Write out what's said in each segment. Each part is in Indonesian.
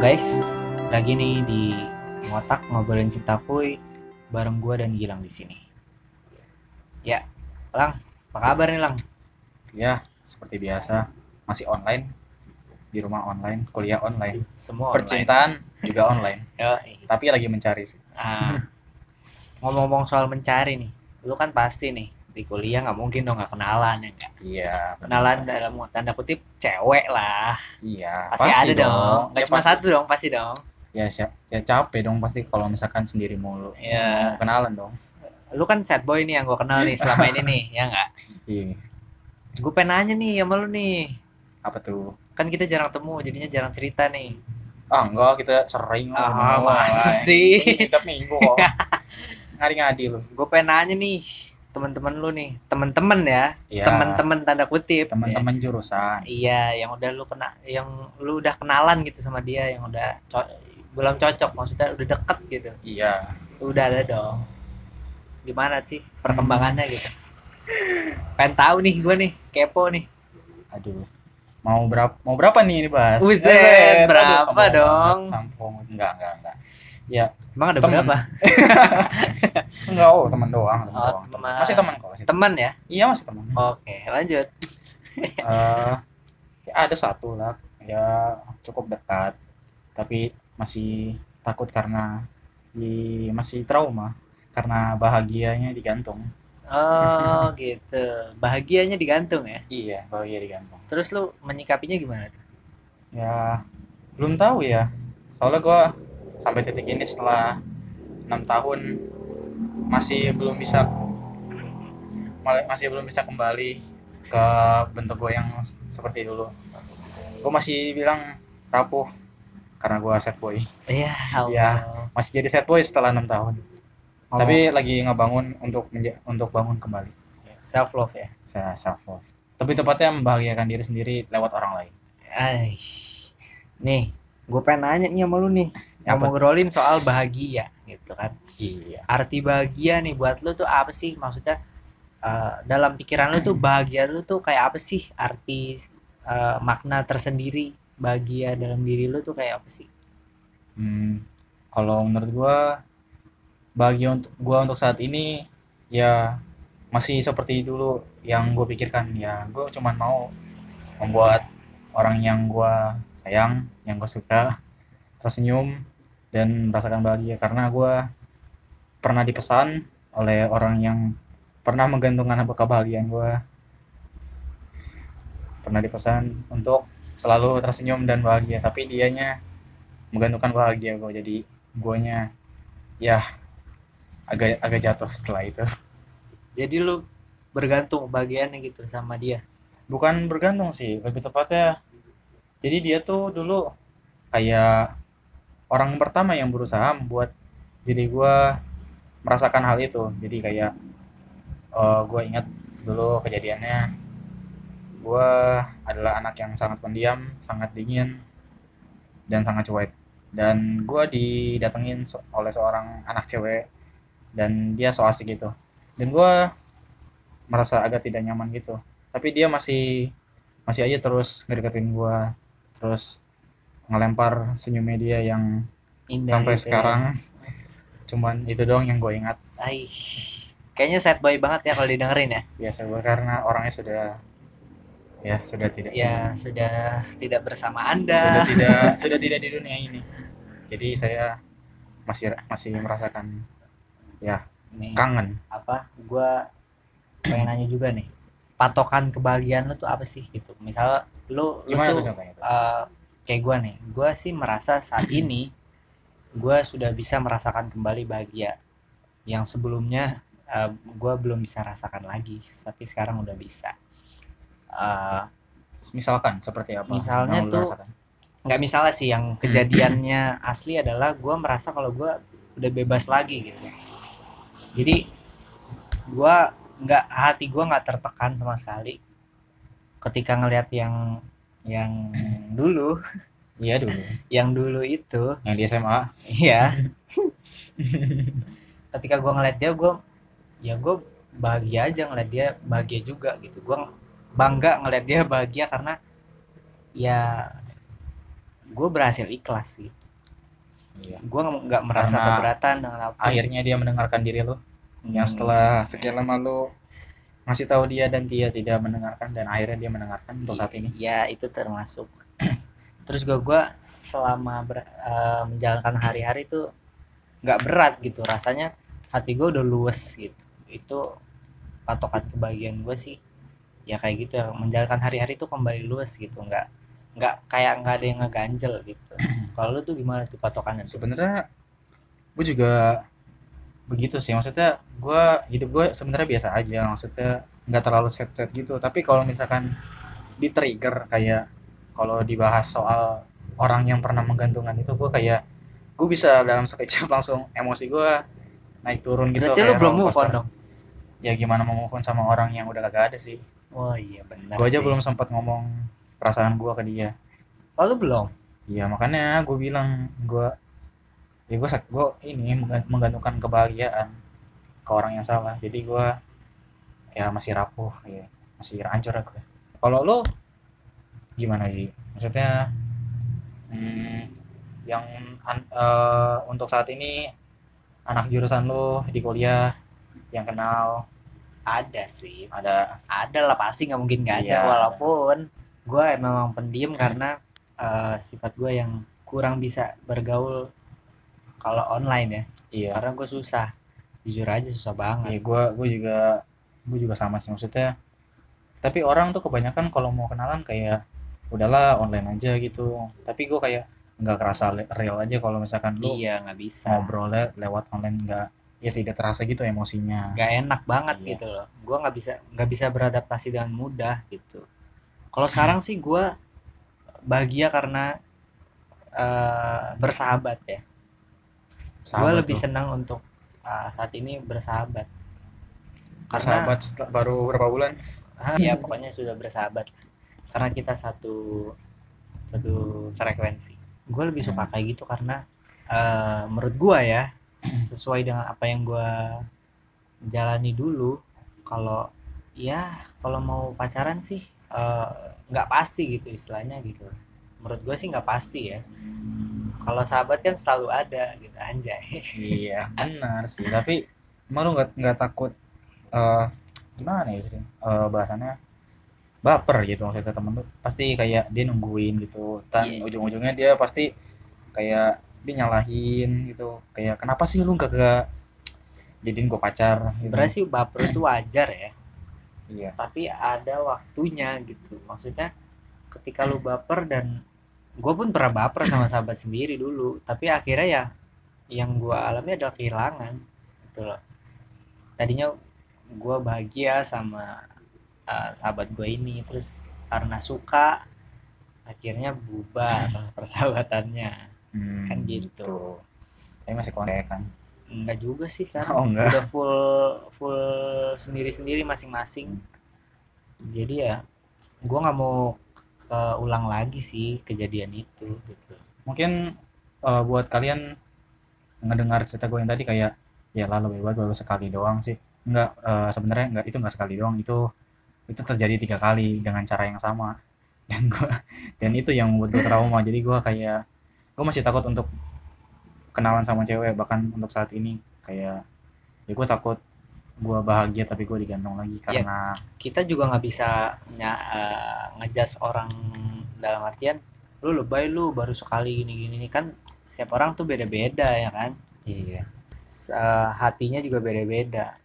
guys, lagi nih di ngotak ngobrolin cinta kuy bareng gua dan Gilang di sini. Ya, Lang, apa kabar nih Lang? Ya, seperti biasa, masih online di rumah online, kuliah online, Semua online. percintaan juga online. Yoi. Tapi lagi mencari sih. Ah, ngomong-ngomong soal mencari nih, lu kan pasti nih di kuliah nggak mungkin dong nggak kenalan ya? Iya, Kenalan dalam tanda kutip cewek lah, iya. pasti, ada dong. Nggak Ya, cuma pasti. satu dong, pasti dong. Ya, siap. ya capek dong pasti kalau misalkan sendiri mulu. Iya. Mau kenalan dong. Lu kan sad boy nih yang gua kenal nih selama ini nih, ya nggak? Iya. Gue pengen nanya nih sama lu nih, Apa tuh? kan kita jarang temu jadinya jarang cerita nih Ah, enggak, kita sering Ah, ketemu. masa Ay, sih? Tiap minggu kok. Ngadi-ngadi lu. gue pengen nanya nih teman-teman lu nih teman-teman ya Iya. teman-teman tanda kutip Teman-teman jurusan. iya yang udah lu kena yang lu udah kenalan gitu sama dia yang udah co- belum cocok maksudnya udah deket gitu Iya. udah ada dong gimana sih perkembangannya gitu pengen tahu nih gue nih kepo nih Aduh. Mau berapa mau berapa nih ini bahas? Buset, Aduh, berapa sombong dong? banget, Sombong. Enggak, enggak, enggak. Ya, emang ada Temen. berapa enggak oh, teman doang, teman Oh, doang. teman. Masih teman kok, masih teman. ya Iya, masih teman. oke lanjut Eh, ya ada satu lah, ya cukup dekat. Tapi masih takut karena di masih trauma karena bahagianya digantung. Oh gitu bahagianya digantung ya Iya, bahagia digantung. terus lu menyikapinya gimana tuh Ya, belum tahu ya. Soalnya gua sampai titik ini setelah enam tahun masih belum bisa masih belum bisa kembali ke bentuk gue yang seperti dulu. Gue masih bilang rapuh karena gua sad boy. Iya, Allah. Iya. Masih jadi sad boy setelah enam tahun. Ngomong Tapi lagi ngebangun untuk untuk bangun kembali. self love ya. Saya self love. Tapi tepatnya membahagiakan diri sendiri lewat orang lain. Ay. Nih, gue pengen nanya nih sama lu nih. Apa? Mau ngobrolin soal bahagia gitu kan. Iya. Arti bahagia nih buat lu tuh apa sih? Maksudnya eh, dalam pikiran lu tuh bahagia lu tuh kayak apa sih? Arti eh, makna tersendiri bahagia dalam diri lu tuh kayak apa sih? Hmm, kalau menurut gua bahagia untuk gua untuk saat ini ya masih seperti dulu yang gue pikirkan. Ya gue cuman mau membuat orang yang gua sayang yang gue suka tersenyum dan merasakan bahagia. Karena gua pernah dipesan oleh orang yang pernah menggantungkan kebahagiaan gua. Pernah dipesan untuk selalu tersenyum dan bahagia. Tapi dianya menggantungkan bahagia gue jadi guanya ya agak agak jatuh setelah itu. Jadi lu bergantung bahagiannya gitu sama dia. bukan bergantung sih lebih tepatnya jadi dia tuh dulu kayak orang pertama yang berusaha membuat diri gua merasakan hal itu. Jadi kayak eh gue ingat dulu kejadiannya. Gua adalah anak yang sangat pendiam sangat dingin dan sangat cuek. Dan gua didatengin oleh seorang anak cewek dan dia so asik gitu dan gua merasa agak tidak nyaman gitu tapi dia masih masih aja terus ngedeketin gua terus ngelempar senyumnya dia yang Indah sampai gitu ya. sekarang cuman itu doang yang gue ingat Ay. Kayaknya sad boy banget ya kalau didengerin ya. biasa gue karena orangnya sudah ya sudah tidak Ya sudah tidak bersama sudah Anda. tidak sudah tidak di dunia ini jadi saya masih masih merasakan ya Nih, kangen apa? Gua pengen nanya juga nih. Patokan kebahagiaan lu tuh apa sih gitu? Misalnya lu lu gimana tuh tuh contohnya tuh eh, kayak gua nih. Gua sih merasa saat ini gua sudah bisa merasakan kembali bahagia yang sebelumnya eh, gua belum bisa rasakan lagi, tapi sekarang udah bisa. Eh, misalkan seperti apa Misalnya lu tuh- rasakan? nggak misalnya sih yang kejadiannya asli adalah gua merasa kalau gua udah bebas lagi gitu jadi gua nggak hati gua nggak tertekan sama sekali ketika ngelihat yang yang dulu. Iya dulu. Yang dulu itu. Yang di SMA ya ketika gua ngeliat dia gua ya gua bahagia aja ngeliat dia bahagia juga gitu. Gua bangga ngeliat dia bahagia karena ya gue berhasil ikhlas sih iya. Gue nggak merasa Karena keberatan dengan apa. akhirnya dia mendengarkan diri lo yang setelah sekian lama lo ngasih tahu dia dan dia tidak mendengarkan dan akhirnya dia mendengarkan untuk saat ini. Ya itu termasuk. Terus gue gua selama ber- eh, menjalankan hari-hari itu nggak berat gitu. Rasanya hati gue udah luwes gitu. Itu patokan kebahagiaan gue sih. Ya kayak gitu ya menjalankan hari-hari itu kembali luwes gitu. Nggak nggak kayak nggak ada yang ngeganjel gitu. Kalau lu tuh gimana tuh patokannya sebenarnya gue juga begitu sih. Maksudnya gue hidup gue sebenarnya biasa aja. Maksudnya nggak terlalu set set gitu. Tapi kalau misalkan di trigger kayak kalau dibahas soal orang yang pernah menggantungkan itu gue kayak gue bisa dalam sekejap langsung emosi gue naik turun gitu. Berarti lu kayak belum roller move on dong? Ya gimana mau move on sama orang yang udah kagak ada sih. Oh iya benar gue aja belum sempat ngomong perasaan gue ke dia. Oh lu belum. Iya makanya gue bilang gue ya gue gue ini mengga- menggantungkan kebahagiaan ke orang yang salah. Jadi gue ya masih rapuh ya. Masih hancur aku. Kalau lo gimana sih? Maksudnya hmm, yang an- eh, untuk saat ini anak jurusan lo di kuliah yang kenal? Ada sih. Ada. Ada lah pasti nggak mungkin nggak ada Iya. walaupun gue memang pendiam karena eh, sifat gue yang kurang bisa bergaul kalau online ya. Iya. Karena gue susah. Jujur aja susah banget. Ya gue gue juga gue juga sama sih maksudnya. Tapi orang tuh kebanyakan kalau mau kenalan kayak udahlah online aja gitu. Tapi gue kayak nggak kerasa real aja kalau misalkan lu iya nggak bisa. ngobrolnya lewat online nggak ya tidak terasa gitu emosinya. Nggak enak banget Iya. gitu loh. Gue nggak bisa nggak bisa beradaptasi dengan mudah gitu kalau sekarang sih gue bahagia karena eh, bersahabat ya. Gue lebih tuh. senang untuk eh, saat ini bersahabat. Karena sahabat setel- baru berapa bulan? Ah, ya pokoknya sudah bersahabat karena kita satu satu frekuensi. Gue lebih suka kayak gitu karena eh, menurut gue ya sesuai dengan apa yang gue jalani dulu kalau ya kalau mau pacaran sih eh, nggak pasti gitu istilahnya gitu. Menurut gue sih nggak pasti ya. Kalau sahabat kan selalu ada gitu anjay. Iya benar sih. Tapi emang lu nggak nggak takut eh gimana ya sih Eh, bahasannya baper gitu maksudnya temen lu. Pasti kayak dia nungguin gitu. Dan Iya. ujung-ujungnya dia pasti kayak dia nyalahin gitu. Kayak kenapa sih lu gak gak jadiin gue pacar gitu. sebenarnya sih baper itu wajar ya iya. Tapi ada waktunya gitu. Maksudnya ketika lu baper dan gue pun pernah baper sama sahabat sendiri dulu. Tapi akhirnya ya yang gue alami adalah kehilangan gitu loh. Tadinya gue bahagia sama uh, sahabat gue ini. Terus karena suka akhirnya bubar persahabatannya. Hmm, kan gitu. tapi masih kontekan enggak juga sih kan oh enggak udah full full sendiri-sendiri masing-masing. Jadi ya gua nggak mau keulang lagi sih kejadian itu gitu. Mungkin eh, buat kalian ngedengar cerita gue yang tadi kayak ya lalu bebas baru sekali doang sih. Enggak eh, sebenarnya enggak itu enggak sekali doang. Itu itu terjadi tiga kali dengan cara yang sama. Dan gua dan itu yang membuat gue trauma. Jadi gua kayak gue masih takut untuk kenalan sama cewek bahkan untuk saat ini kayak ya gue takut gua bahagia tapi gue digantung lagi karena kita juga nggak bisa nya- eh, ngejudge orang dalam artian lu lebay lu baru sekali gini gini kan setiap orang tuh beda-beda ya kan? Iya. S- eh, hatinya juga beda-beda.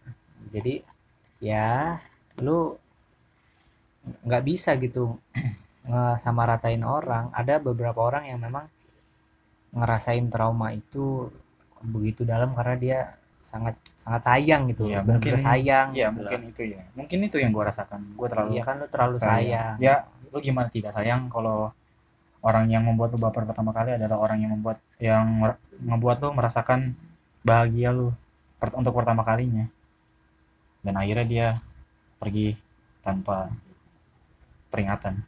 Jadi ya lu nggak bisa gitu sama ratain orang. Ada beberapa orang yang memang ngerasain trauma itu begitu dalam karena dia sangat sangat sayang gitu. Iya, benar-benar mungkin- sayang ya gitu mungkin itu ya. Mungkin itu yang gue rasakan. Gue terlalu iya kan lu terlalu sayang. ya lu gimana tidak sayang kalau orang yang membuat lu baper pertama kali adalah orang yang membuat yang ngebuat lu merasakan bahagia lu per- untuk pertama kalinya. Dan akhirnya dia pergi tanpa peringatan.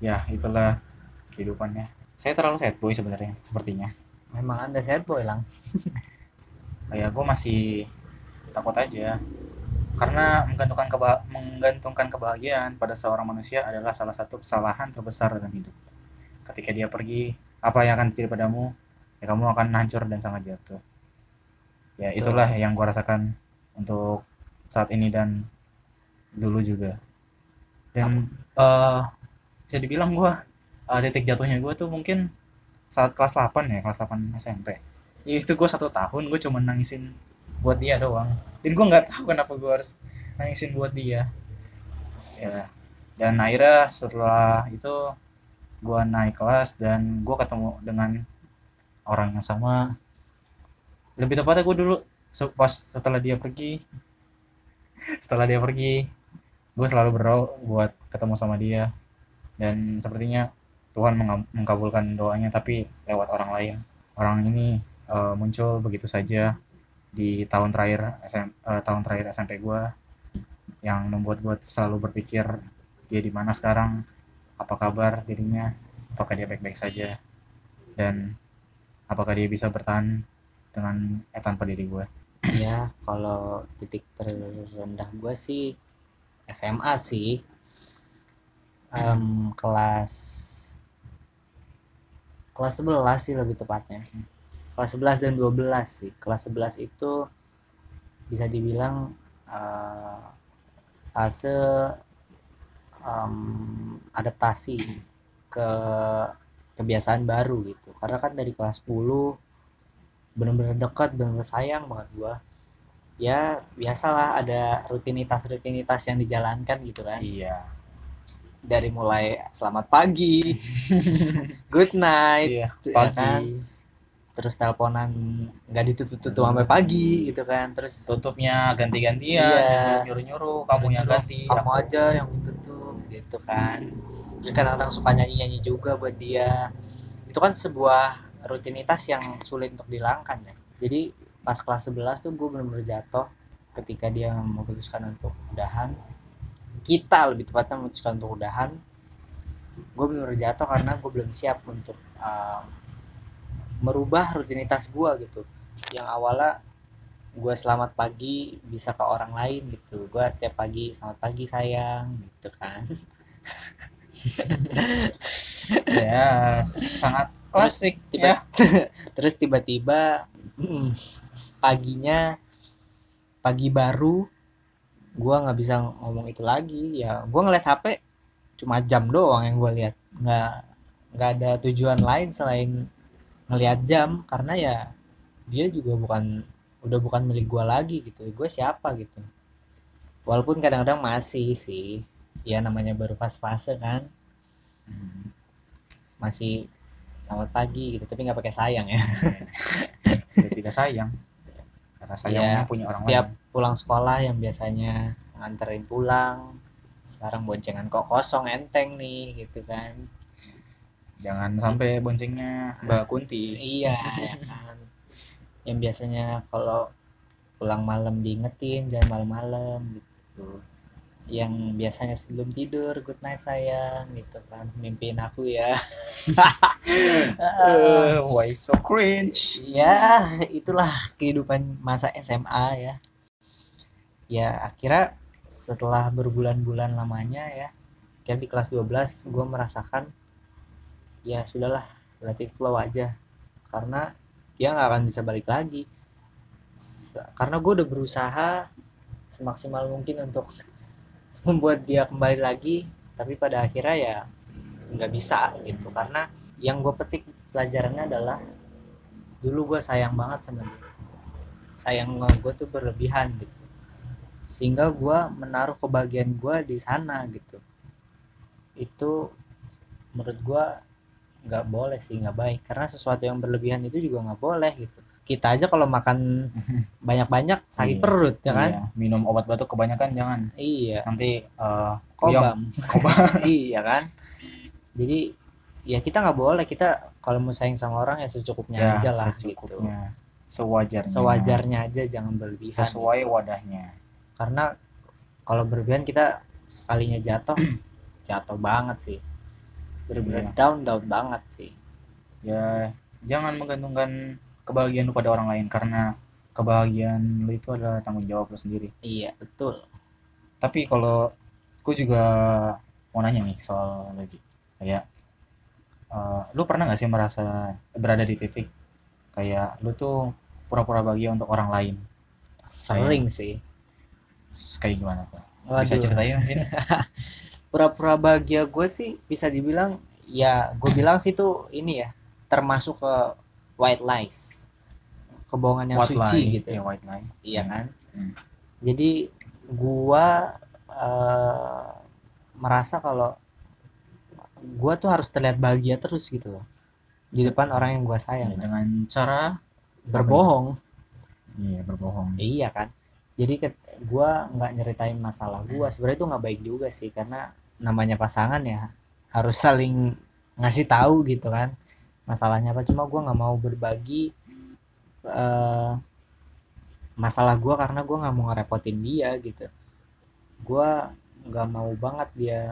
Ya itulah kehidupannya saya terlalu sad boy sebenarnya sepertinya. Memang anda sad boy lang. Kayak gue masih takut aja. Karena menggantungkan keba- menggantungkan kebahagiaan pada seorang manusia adalah salah satu kesalahan terbesar dalam hidup. Ketika dia pergi apa yang akan terjadi padamu? Ya kamu akan hancur dan sangat jatuh. Ya Betul. itulah yang gua rasakan untuk saat ini dan dulu juga. Dan eh bisa dibilang gua eh, titik jatuhnya gua tuh mungkin saat kelas 8 ya kelas 8 SMP ya itu gua satu tahun gue cuma nangisin buat dia doang. Dan gua nggak tahu kenapa gua harus nangisin buat dia. Ya dan akhirnya setelah itu gua naik kelas dan gua ketemu dengan orang yang sama. Lebih tepatnya gue dulu pas setelah dia pergi setelah dia pergi gue selalu berdoa buat ketemu sama dia. Dan sepertinya Tuhan menga- mengabulkan doanya tapi lewat orang lain. Orang ini eh, muncul begitu saja di tahun terakhir SM, eh, tahun terakhir SMP gue yang membuat gue selalu berpikir dia di mana sekarang? Apa kabar dirinya? Apakah dia baik-baik saja? Dan apakah dia bisa bertahan dengan eh, tanpa diri gue ya kalau titik terendah gue sih SMA sih. Em, kelas kelas 11 sih lebih tepatnya. Kelas 11 dan 12 sih. Kelas 11 itu bisa dibilang eh, fase em, adaptasi ke kebiasaan baru gitu. Karena kan dari kelas 10 bener-bener dekat bener-bener sayang banget gua. Ya biasalah ada rutinitas-rutinitas yang dijalankan gitu kan. Iya dari mulai selamat pagi good night iya ya pagi. kan? terus teleponan nggak ditutup-tutup sampai pagi gitu kan. Terus tutupnya ganti-gantian Iya. nyuruh-nyuruh kamu yang ganti. Kamu aku- aja yang ditutup gitu kan. Terus kadang-kadang suka nyanyi-nyanyi juga buat dia. Itu kan sebuah rutinitas yang sulit untuk dihilangkan ya. Jadi pas kelas 11 tuh gue bener-bener jatuh ketika dia memutuskan untuk udahan kita lebih tepatnya memutuskan untuk udahan. Gue bener-bener jatuh karena gue belum siap untuk uh, merubah rutinitas gue gitu. Yang awalnya gue selamat pagi bisa ke orang lain gitu. Gue tiap pagi selamat pagi sayang gitu kan. Ya sangat klasik tiba- ya. Terus tiba-tiba paginya pagi baru gua nggak bisa ngomong itu lagi. Ya gua ngeliat HP cuma jam doang yang gua lihat. Nggak nggak ada tujuan lain selain ngelihat jam karena ya dia juga bukan udah bukan milik gua lagi gitu. Gue siapa gitu. Walaupun kadang-kadang masih sih. Ya namanya baru fase-fase kan. Hmm, masih selamat pagi gitu tapi nggak pakai sayang ya. Dia tidak sayang. Karena sayangnya Iya, punya orang setiap lain pulang sekolah yang biasanya nganterin pulang. Sekarang boncengan kok kosong enteng nih gitu kan. Jangan sampai boncengnya Mbak Kunti. Iya ya kan. Yang biasanya kalau pulang malam diingetin jangan malam-malam gitu. Yang biasanya sebelum tidur good night sayang gitu kan. Mimpiin aku ya. Eh, why so cringe? Ya itulah kehidupan masa SMA ya ya akhirnya setelah berbulan-bulan lamanya ya kan di kelas 12 gue merasakan ya sudahlah it flow aja. Karena dia nggak akan bisa balik lagi. Karena gue udah berusaha semaksimal mungkin untuk membuat dia kembali lagi tapi pada akhirnya ya nggak bisa gitu. Karena yang gue petik pelajarannya adalah dulu gue sayang banget sama dia. Sayang gue tuh berlebihan gitu sehingga gue menaruh kebahagiaan gue di sana gitu. Itu menurut gue nggak boleh sih nggak baik. Karena sesuatu yang berlebihan itu juga nggak boleh gitu. Kita aja kalau makan banyak-banyak sakit Iya. perut ya kan? Iya, minum obat batuk kebanyakan jangan. Iya. Nanti kuyang. kobam. Iya kan? Jadi ya kita nggak boleh. Kita kalau mau sayang sama orang ya secukupnya ya aja lah gitu. secukupnya. Sewajarnya. Sewajarnya aja jangan berlebihan. Sesuai wadahnya karena kalau berlebihan kita sekalinya jatuh jatuh banget sih. Bener-bener Iya. down down banget sih. Ya jangan menggantungkan kebahagiaan lu pada orang lain karena kebahagiaan lu itu adalah tanggung jawab lu sendiri. Iya betul. Tapi kalau gue juga mau nanya nih soal lagi kayak eh, lu pernah gak sih merasa berada di titik kayak lu tuh pura-pura bahagia untuk orang lain? Sering sih kayak gimana tuh? Bisa Waduh. ceritain mungkin? Pura-pura bahagia gue sih bisa dibilang ya gue bilang sih tuh ini ya termasuk ke white lies. Kebohongan yang white suci lie. gitu. Ya white lie. Iya kan? Hmm. jadi gua eh, merasa kalau gua tuh harus terlihat bahagia terus gitu loh. Di depan orang yang gua Ya, sayang dengan cara berbohong. Iya berbohong. Iya kan jadi ke, gua nggak nyeritain masalah gua. Sebenarnya itu nggak baik juga sih karena namanya pasangan ya harus saling ngasih tahu gitu kan masalahnya apa. Cuma gua nggak mau berbagi eh, masalah gua karena gua nggak mau ngerepotin dia gitu. Gua nggak mau banget dia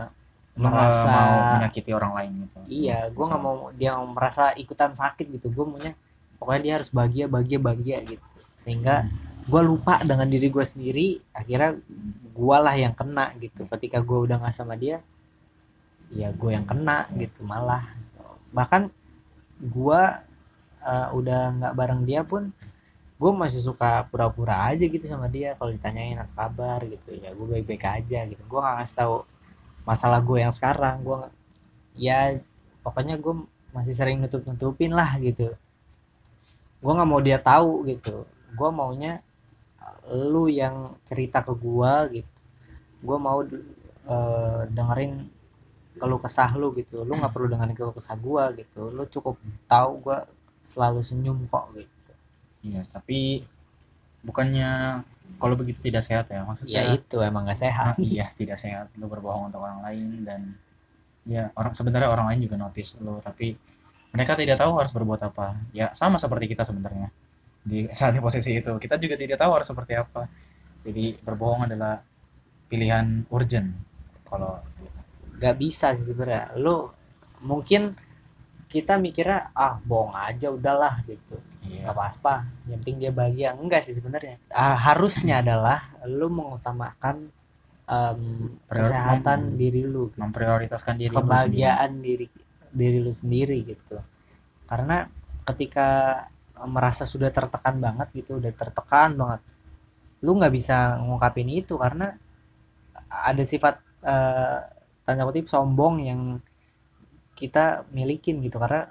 lu merasa mau menyakiti orang lain gitu. Iya gua nggak mau dia merasa ikutan sakit gitu. Gua maunya pokoknya dia harus bahagia bahagia bahagia gitu. Sehingga gua lupa dengan diri gua sendiri akhirnya gua lah yang kena gitu. Ketika gua udah nggak sama dia ya gue yang kena gitu malah. Bahkan gua eh, udah nggak bareng dia pun gue masih suka pura-pura aja gitu sama dia. Kalau ditanyain apa kabar gitu ya gue baik-baik aja gitu. Gue nggak ngasih tahu masalah gue yang sekarang. Gue ya pokoknya gue masih sering nutup nutupin lah gitu. Gue nggak mau dia tahu gitu. Gue maunya lu yang cerita ke gue gitu. Gue mau eh, dengerin keluh kesah lu gitu. Lu nggak perlu dengerin keluh kesah gue gitu. Lu cukup tahu gue selalu senyum kok gitu. Iya tapi bukannya kalau begitu tidak sehat ya? Ya maksudnya itu emang gak sehat. Iya tidak sehat. Lu berbohong untuk orang lain dan ya orang sebenarnya orang lain juga notice lu tapi mereka tidak tahu harus berbuat apa. Ya sama seperti kita sebenarnya di saat di posisi itu. Kita juga tidak tahu harus seperti apa. Jadi berbohong adalah pilihan urgent kalau gitu. gak bisa sih sebenarnya. Lu mungkin kita mikirnya ah bohong aja udahlah gitu. Gak apa-apa. Yang penting dia bahagia. Enggak sih sebenarnya. Ah, harusnya adalah lu mengutamakan Prior- kesehatan mem- diri lu gitu. memprioritaskan diri lu sendiri. kebahagiaan diri diri lu sendiri gitu. Karena ketika merasa sudah tertekan banget gitu udah tertekan banget. Lu nggak bisa ngungkapin itu karena ada sifat eh, tanda kutip sombong yang kita milikin gitu. Karena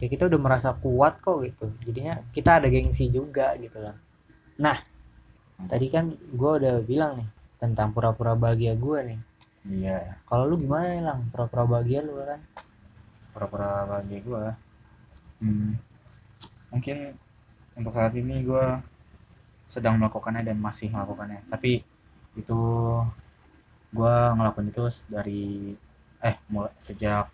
ya kita udah merasa kuat kok gitu. Jadinya kita ada gengsi juga gitu loh nah tadi kan gue udah bilang nih tentang pura-pura bahagia gue nih. Iya. Kalau lu gimana nih lang? Pura-pura bahagia lu kan pura-pura bahagia gue hmm, mungkin untuk saat ini gue sedang melakukannya dan masih melakukannya. Tapi itu gue ngelakuin itu dari eh mulai sejak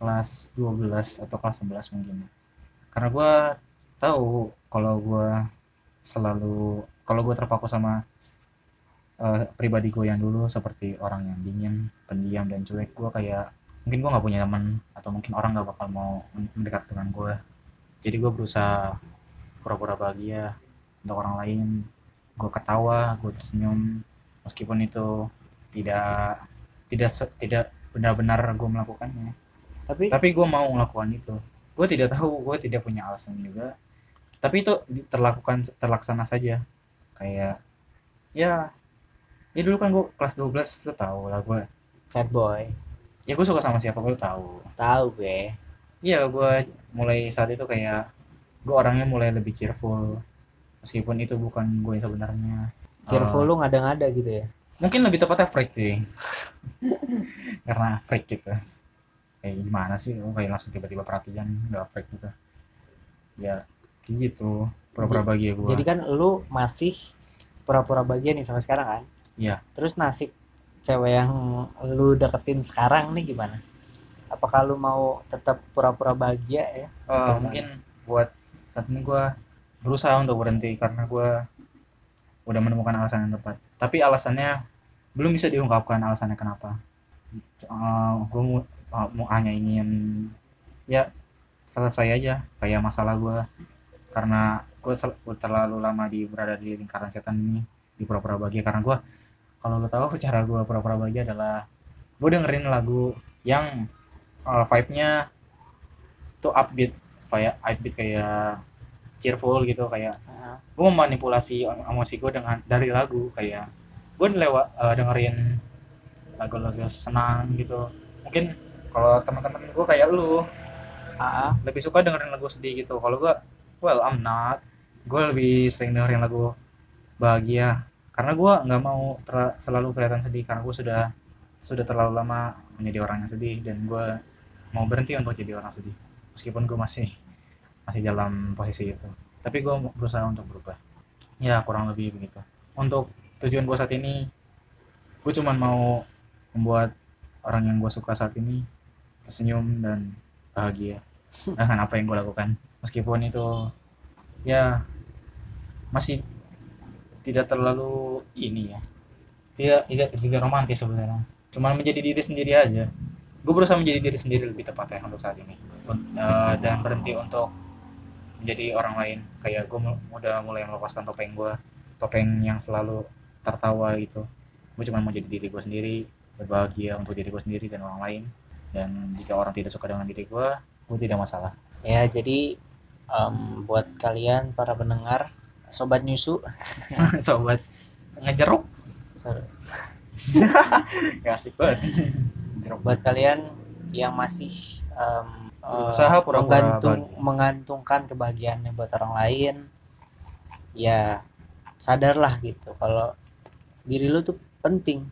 kelas 12 atau kelas 11 mungkin. Karena gue tahu kalau gue selalu kalau gue terpaku sama eh, pribadi gue yang dulu seperti orang yang dingin pendiam dan cuek gue kayak mungkin gue nggak punya teman atau mungkin orang nggak bakal mau mendekat dengan gue jadi gue berusaha pura-pura bahagia untuk orang lain. Gue ketawa gue tersenyum. Meskipun itu tidak tidak tidak benar-benar gue melakukannya. Tapi tapi gue mau melakukan itu. Gue tidak tahu gue tidak punya alasan juga. Tapi itu terlakukan terlaksana saja. Kayak ya ya dulu kan gue kelas 12 lo tau lah gue sad boy. Ya gue suka sama siapa gue tahu. Tahu gue Iya, gue mulai saat itu kayak gue orangnya mulai lebih cheerful meskipun itu bukan gue yang sebenarnya. cheerful Eh, lu ngada-ngada gitu ya mungkin lebih tepatnya freak sih, karena freak gitu. Kayak gimana sih? Gue kayak langsung tiba-tiba perhatian nggak freak gitu. Ya, kayak gitu. Pura-pura bahagia gue. jadi kan lu masih pura-pura bahagia nih sampai sekarang kan Iya. terus nasib cewek yang lu deketin sekarang nih gimana apakah lu mau tetap pura-pura bahagia ya? Eh, mungkin buat saat ini gue berusaha untuk berhenti karena gue udah menemukan alasan yang tepat. Tapi alasannya belum bisa diungkapkan alasannya kenapa. Gue mau, eh, mau hanya ingin ya selesai aja kayak masalah gue karena gue terlalu lama di berada di lingkaran setan ini di pura-pura bahagia. Karena gue kalau lo tahu cara gue pura-pura bahagia adalah gue dengerin lagu yang uh, vibe-nya tuh upbeat kayak upbeat kayak cheerful gitu kayak Heeh. gue memanipulasi em- emosi gue dengan dari lagu kayak gue lewat eh, dengerin lagu-lagu senang gitu. Mungkin kalau teman-teman gue kayak lu Ah, lebih suka dengerin lagu sedih gitu. Kalau gue well I'm not. Gue lebih sering dengerin lagu bahagia. Karena gue nggak mau ter- selalu kelihatan sedih karena gue sudah sudah terlalu lama menjadi orang yang sedih dan gue mau berhenti untuk jadi orang sedih. Meskipun gue masih masih dalam posisi itu. Tapi gue berusaha untuk berubah. Ya kurang lebih begitu. Untuk tujuan gue saat ini gue cuman mau membuat orang yang gue suka saat ini tersenyum dan bahagia dengan apa yang gue lakukan. Meskipun itu ya masih tidak terlalu ini ya. Tidak tidak tidak romantis sebenarnya. Cuman menjadi diri sendiri aja gue berusaha menjadi diri sendiri lebih tepatnya untuk saat ini. Eh, dan berhenti untuk menjadi orang lain. Kayak gue udah mulai melepaskan topeng gue topeng yang selalu tertawa gitu. Gue cuma mau jadi diri gue sendiri berbahagia untuk diri gue sendiri dan orang lain. Dan jika orang tidak suka dengan diri gue gue tidak masalah. Ya jadi em, buat kalian para pendengar sobat nyusu. Sobat ngejeruk gak asik banget jeruk buat kalian yang masih eh, Usaha pura-pura menggantung, bahagia. mengantungkan kebahagiaannya buat orang lain ya sadarlah gitu. Kalau diri lu tuh penting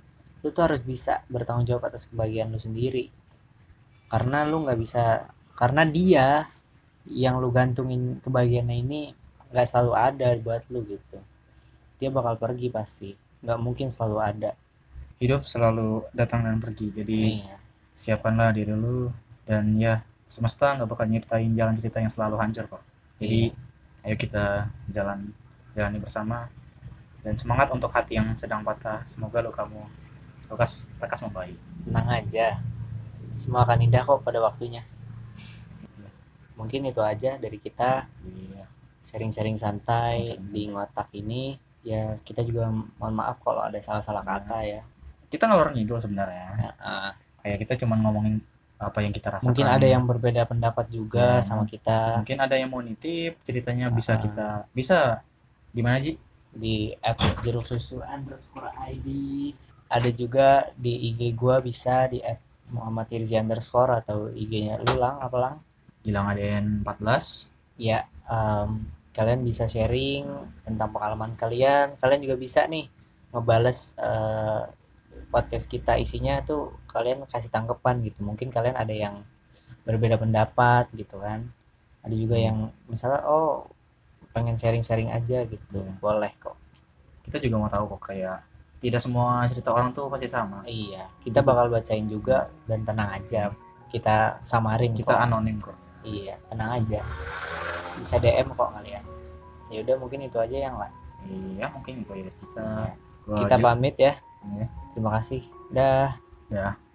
lu tuh harus bisa bertanggung jawab atas kebahagiaan lu sendiri. Karena lu nggak bisa karena dia yang lu gantungin kebahagiaannya ini nggak selalu ada buat lu gitu. Dia bakal pergi pasti nggak mungkin selalu ada hidup selalu datang dan pergi. Jadi Iya. siapkanlah diri lu dan ya semesta nggak bakal nyiptain jalan cerita yang selalu hancur kok. Jadi ayo kita jalan jalani bersama dan semangat untuk hati yang sedang patah. Semoga lu kamu lekas lekas membaik. Tenang aja. Semua akan indah kok pada waktunya. Mungkin itu aja dari kita. Iya. Sharing-sharing santai Sharing-sharing di ngotak ini. Ya kita juga mohon maaf kalau ada salah-salah Iya. kata ya kita ngalor ngidul sebenarnya. Nah, kayak kita cuma ngomongin apa yang kita rasakan. Mungkin ada yang berbeda pendapat juga Iya. sama kita. mungkin ada yang mau nitip ceritanya bisa Ah. kita bisa. Di mana Ji? di app jeruk susu underscore id ada juga di ig gua bisa di app Muhammad Irzi underscore atau ig-nya lu lang apa lang? Gilang ADN 14 ya em, kalian bisa sharing tentang pengalaman kalian. Kalian juga bisa nih ngebales eh, podcast kita isinya tuh kalian kasih tanggapan gitu. Mungkin kalian ada yang berbeda pendapat gitu kan. Ada juga yang misalnya oh pengen sharing-sharing aja gitu. Iya. boleh kok. Kita juga mau tahu kok kayak tidak semua cerita orang tuh pasti sama. Iya kita bakal bacain juga dan tenang aja. Kita samarin kita kok. anonim kok. Iya tenang aja. Bisa dm kok kalian. Ya udah mungkin itu aja yang lah iya mungkin itu ya kita. Iya. Kita pamit ya Iya. terima kasih dah Dah.